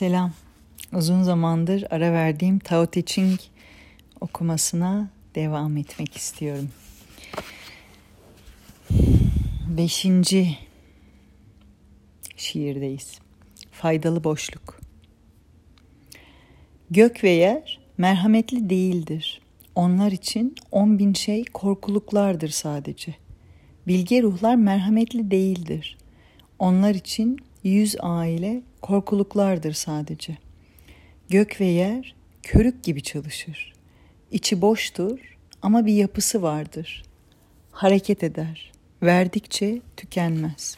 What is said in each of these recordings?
Selam. Uzun zamandır ara verdiğim Tao Te Ching okumasına devam etmek istiyorum. Beşinci şiirdeyiz. Faydalı boşluk. Gök ve yer merhametli değildir. Onlar için on bin şey korkuluklardır sadece. Bilge ruhlar merhametli değildir. Onlar için yüz aile korkuluklardır sadece. Gök ve yer körük gibi çalışır. İçi boştur ama bir yapısı vardır. Hareket eder. Verdikçe tükenmez.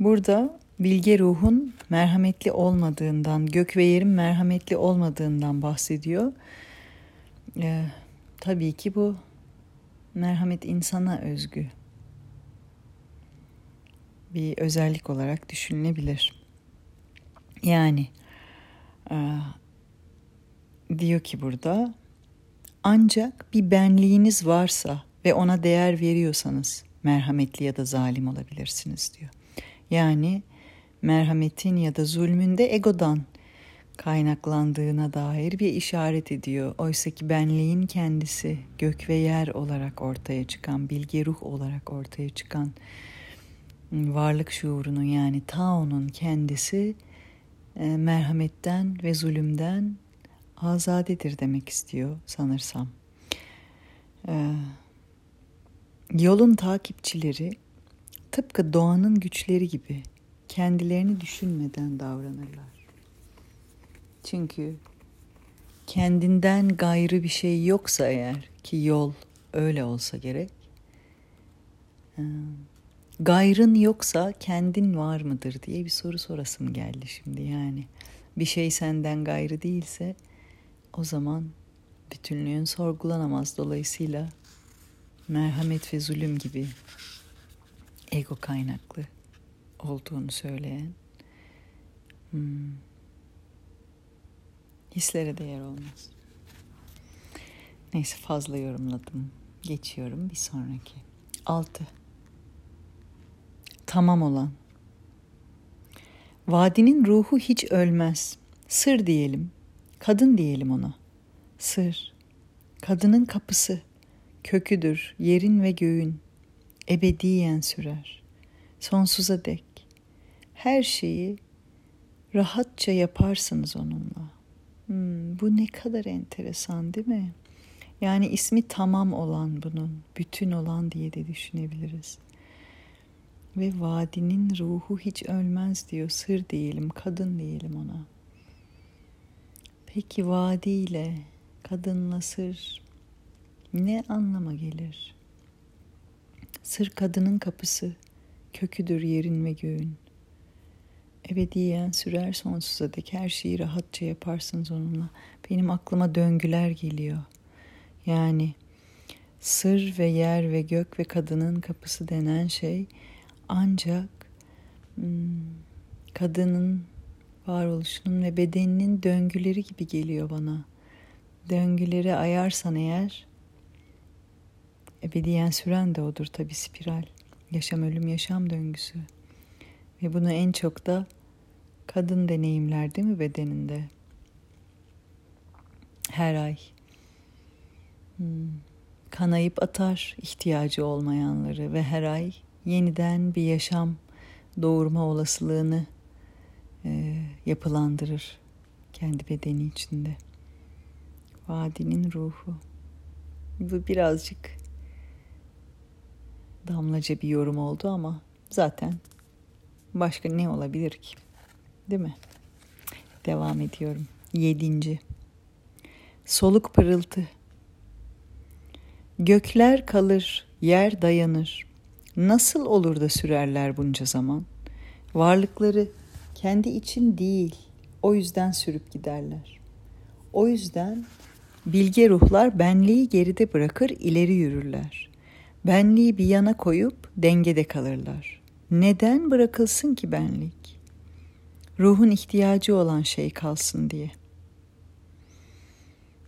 Burada bilge ruhun merhametli olmadığından, gök ve yerin merhametli olmadığından bahsediyor. Ee, tabii ki bu merhamet insana özgü bir özellik olarak düşünülebilir. Yani e, diyor ki burada ancak bir benliğiniz varsa ve ona değer veriyorsanız merhametli ya da zalim olabilirsiniz diyor. Yani merhametin ya da zulmün de egodan kaynaklandığına dair bir işaret ediyor. Oysa ki benliğin kendisi gök ve yer olarak ortaya çıkan, bilge ruh olarak ortaya çıkan varlık şuurunun yani Tao'nun kendisi e, merhametten ve zulümden azadedir demek istiyor sanırsam. E, yolun takipçileri tıpkı doğanın güçleri gibi kendilerini düşünmeden davranırlar. Çünkü kendinden gayrı bir şey yoksa eğer ki yol öyle olsa gerek e, gayrın yoksa kendin var mıdır diye bir soru sorasım geldi şimdi yani. Bir şey senden gayrı değilse o zaman bütünlüğün sorgulanamaz. Dolayısıyla merhamet ve zulüm gibi ego kaynaklı olduğunu söyleyen hmm, hislere değer olmaz. Neyse fazla yorumladım. Geçiyorum bir sonraki. Altı tamam olan. Vadinin ruhu hiç ölmez. Sır diyelim. Kadın diyelim ona. Sır. Kadının kapısı. Köküdür yerin ve göğün. Ebediyen sürer. Sonsuza dek. Her şeyi rahatça yaparsınız onunla. Hmm, bu ne kadar enteresan değil mi? Yani ismi tamam olan bunun, bütün olan diye de düşünebiliriz. Ve vadinin ruhu hiç ölmez diyor. Sır diyelim, kadın diyelim ona. Peki vadiyle, kadınla sır ne anlama gelir? Sır kadının kapısı, köküdür yerin ve göğün. Ebediyen sürer sonsuza dek her şeyi rahatça yaparsınız onunla. Benim aklıma döngüler geliyor. Yani sır ve yer ve gök ve kadının kapısı denen şey ancak hmm, kadının varoluşunun ve bedeninin döngüleri gibi geliyor bana. Döngüleri ayarsan eğer ebediyen süren de odur tabi spiral. Yaşam ölüm yaşam döngüsü. Ve bunu en çok da kadın deneyimler değil mi bedeninde? Her ay. Hmm. Kanayıp atar ihtiyacı olmayanları ve her ay yeniden bir yaşam doğurma olasılığını e, yapılandırır kendi bedeni içinde. Vadinin ruhu. Bu birazcık damlaca bir yorum oldu ama zaten başka ne olabilir ki? Değil mi? Devam ediyorum. Yedinci. Soluk pırıltı. Gökler kalır, yer dayanır. Nasıl olur da sürerler bunca zaman? Varlıkları kendi için değil, o yüzden sürüp giderler. O yüzden bilge ruhlar benliği geride bırakır ileri yürürler. Benliği bir yana koyup dengede kalırlar. Neden bırakılsın ki benlik? Ruhun ihtiyacı olan şey kalsın diye.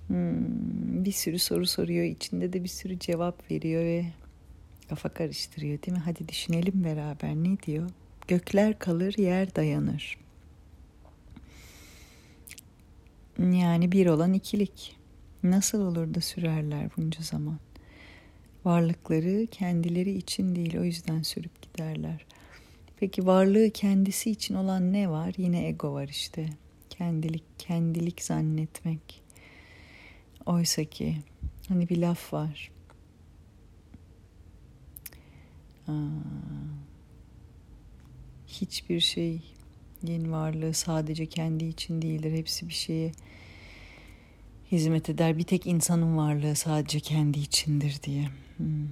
Hmm, bir sürü soru soruyor, içinde de bir sürü cevap veriyor ve kafa karıştırıyor değil mi? Hadi düşünelim beraber ne diyor? Gökler kalır, yer dayanır. Yani bir olan ikilik. Nasıl olur da sürerler bunca zaman? Varlıkları kendileri için değil o yüzden sürüp giderler. Peki varlığı kendisi için olan ne var? Yine ego var işte. Kendilik, kendilik zannetmek. Oysa ki hani bir laf var. Hiçbir şey yin varlığı sadece kendi için değildir. Hepsi bir şeye hizmet eder. Bir tek insanın varlığı sadece kendi içindir diye. Hmm.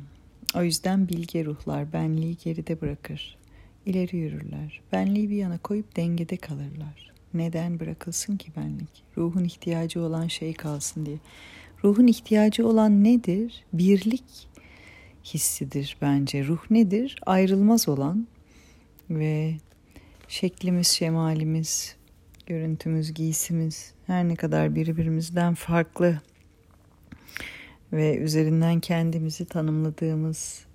O yüzden bilge ruhlar benliği geride bırakır. İleri yürürler. Benliği bir yana koyup dengede kalırlar. Neden bırakılsın ki benlik? Ruhun ihtiyacı olan şey kalsın diye. Ruhun ihtiyacı olan nedir? Birlik hissidir bence. Ruh nedir? Ayrılmaz olan ve şeklimiz, şemalimiz, görüntümüz, giysimiz her ne kadar birbirimizden farklı ve üzerinden kendimizi tanımladığımız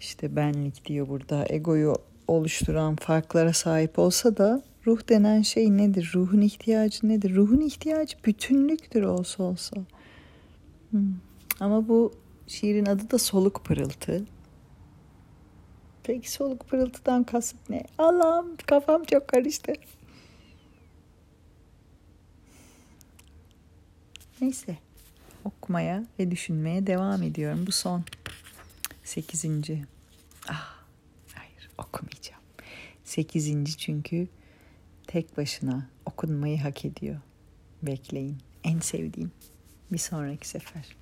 işte benlik diyor burada egoyu oluşturan farklara sahip olsa da ruh denen şey nedir? Ruhun ihtiyacı nedir? Ruhun ihtiyacı bütünlüktür olsa olsa. Hmm. Ama bu şiirin adı da soluk pırıltı. Peki soluk pırıltıdan kasıt ne? Allah'ım kafam çok karıştı. Neyse okumaya ve düşünmeye devam ediyorum. Bu son sekizinci. Ah hayır okumayacağım. Sekizinci çünkü tek başına okunmayı hak ediyor. Bekleyin. En sevdiğim. Bir sonraki sefer.